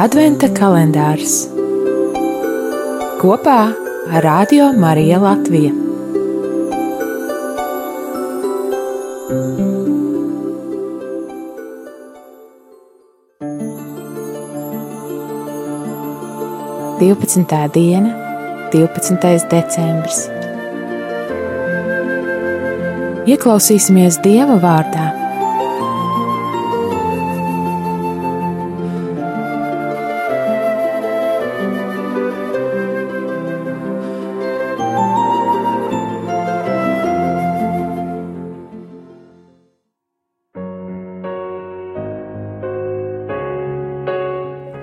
Adventa kalendārs kopā ar Radio Mariju Latviju. Divpadsmitā diena, 12. decembris. Ieklausīsimies Dieva vārdā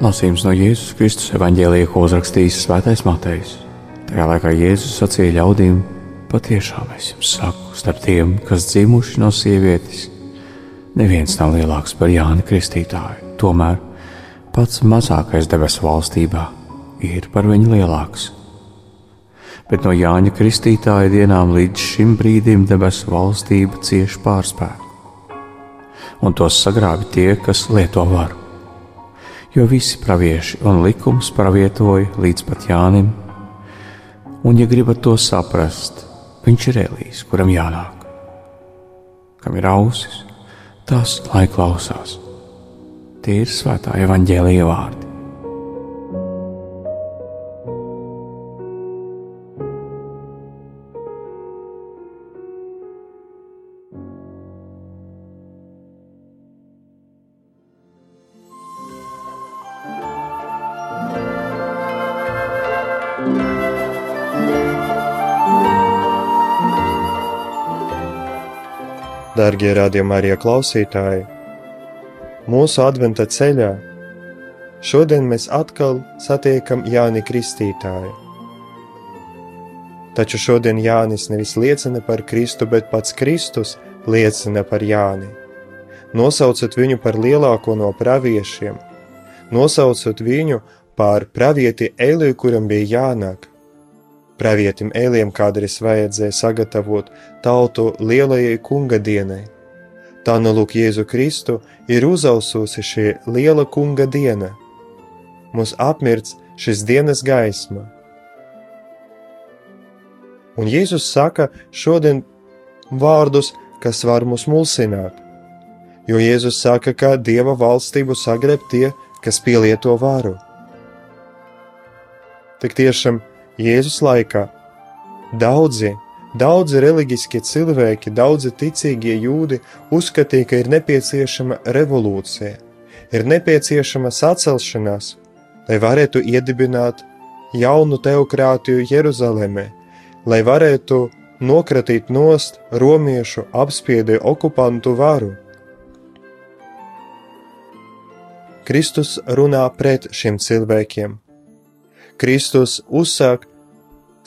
Lasījums no Jēzus Kristus evanģēlīja, ko uzrakstījis Svētais Matejs. Tajā laikā Jēzus sacīja ļaudīm: Patiešām es jums saku, starp tiem, kas dzimuši no sievietes, neviens nav lielāks par Jāni Kristītāju. Tomēr pats mazākais debesu valstībā ir par viņu lielāks. Bet no Jāņa Kristītāja dienām līdz šim brīdim debesu valstība cieši pārspēku, un tos sagrābi tie, kas lieto varu jo visi pravieši un likums pravietoja līdz pat Jānim. Un, ja gribat to saprast, viņš ir Elīs, kuram jānāk. Kam ir ausis, tas lai klausās. Tie ir svētā evaņģēlīja vārdi. Darbie radījumā, arī klausītāji, mūsu adventa ceļā šodien mēs atkal satiekam Jāni Kristītāju. Taču šodien Jānis nevis liecina par Kristu, bet pats Kristus liecina par Jāni. Nosaucot viņu par lielāko no praviešiem, nosaucot viņu par pravieti Eliju, kuram bija jānāk, Pravietim Ēliem kādreiz vajadzēja sagatavot tautu lielajai kunga dienai. Tā nu lūk Jēzu Kristu ir uzaususi šī liela kunga diena. Mums apmirts šis dienas gaisma. Un Jēzus saka šodien vārdus, kas var mūs mulsināt. Jo Jēzus saka, ka Dieva valstību sagreb tie, kas pielieto varu. Tik tiešām Jēzus laikā daudzi, daudzi reliģiskie cilvēki, daudzi ticīgie jūdi uzskatīja, ka ir nepieciešama revolūcija, ir nepieciešama sacelšanās, lai varētu iedibināt jaunu teokrātiju Jeruzalemē, lai varētu nokratīt nost romiešu apspiedi okupantu varu. Kristus runā pret šiem cilvēkiem. Kristus uzsāk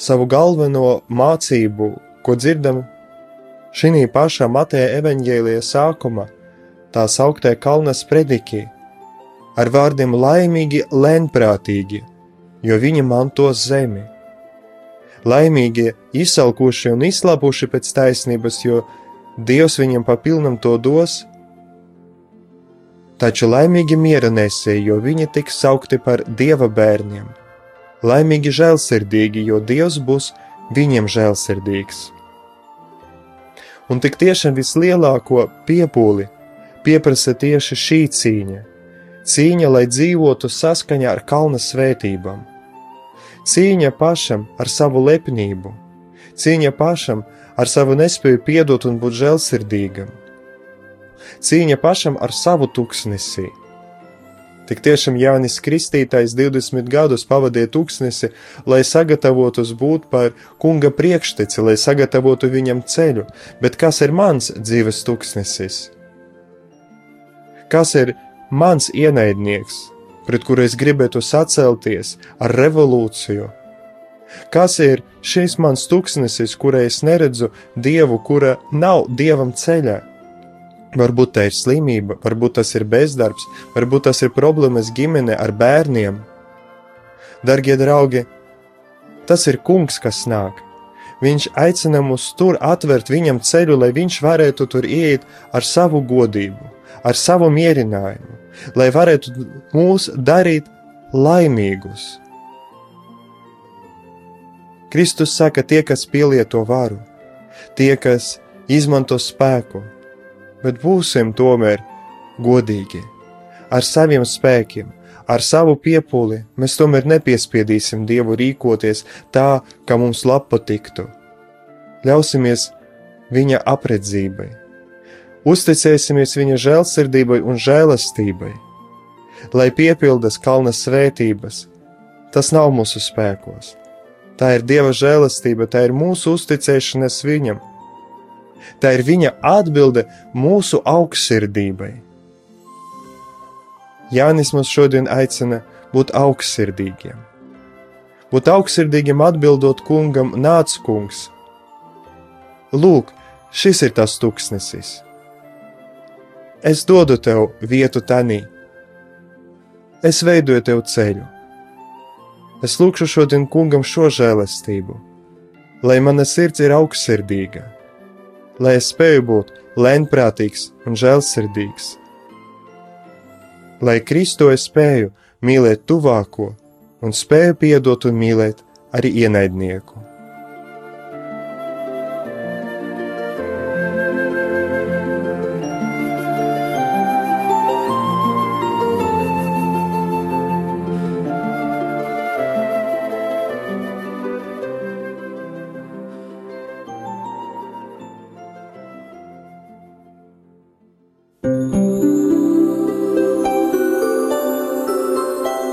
savu galveno mācību, ko dzirdam šī pašā Mateja evaņģēlijas sākuma, tā sauktē Kalnas predikī, ar vārdiem laimīgi, lēnprātīgi, jo viņi mantos zemi. Laimīgi izsalkuši un izslapuši pēc taisnības, jo Dievs viņiem papilnam to dos, taču laimīgi miera nesēji, jo viņi tiks saukti par Dieva bērniem laimīgi žēlsirdīgi, jo Dievs būs viņiem žēlsirdīgs. Un tik tiešām vislielāko piepūli pieprasa tieši šī cīņa. Cīņa, lai dzīvotu saskaņā ar kalna svētībām, cīņa pašam ar savu lepnību, cīņa pašam ar savu nespēju piedot un būt žēlsirdīgam, cīņa pašam ar savu tuksnesi, Tik tiešām Jānis Kristītājs 20 gadus pavadīja tūkstnesi, lai sagatavotos būt par kunga priekšteci, lai sagatavotu viņam ceļu, bet kas ir mans dzīves tūkstnesis? Kas ir mans ienaidnieks, pret kuru es gribētu sacelties ar revolūciju? Kas ir šis mans tūkstnesis, kurai es neredzu dievu, kura nav dievam ceļā? Varbūt tā ir slimība, varbūt tas ir bezdarbs, varbūt tas ir problēmas ģimene ar bērniem. Darbie draugi, tas ir kungs, kas nāk. Viņš aicina mūs tur atvērt viņam ceļu, lai viņš varētu tur iet ar savu godību, ar savu mierinājumu, lai varētu mūs darīt laimīgus. Kristus saka, tie, kas pielieto varu, tie, kas izmanto spēku, bet būsim tomēr godīgi. Ar saviem spēkiem, ar savu piepūli mēs tomēr nepiespiedīsim Dievu rīkoties tā, kā mums lapa tiktu. Ļausimies viņa apredzībai, uzticēsimies viņa žēlsirdībai un žēlastībai, lai piepildas kalna svētības. Tas nav mūsu spēkos. Tā ir Dieva žēlastība, tā ir mūsu uzticēšanās viņam. Tā ir viņa atbilde mūsu augstsirdībai. Jānis mums šodien aicina būt augstsirdīgiem. Būt augstsirdīgiem atbildot kungam, nāc kungs. Lūk, šis ir tas tuksnesis. Es dodu tev vietu tanī. Es veidoju tev ceļu. Es lūkšu šodien kungam šo žēlastību, lai mana sirds ir augstsirdīga, lai es spēju būt lēnprātīgs un žēlsirdīgs, lai Kristo es spēju mīlēt tuvāko un spēju piedot un mīlēt arī ienaidnieku.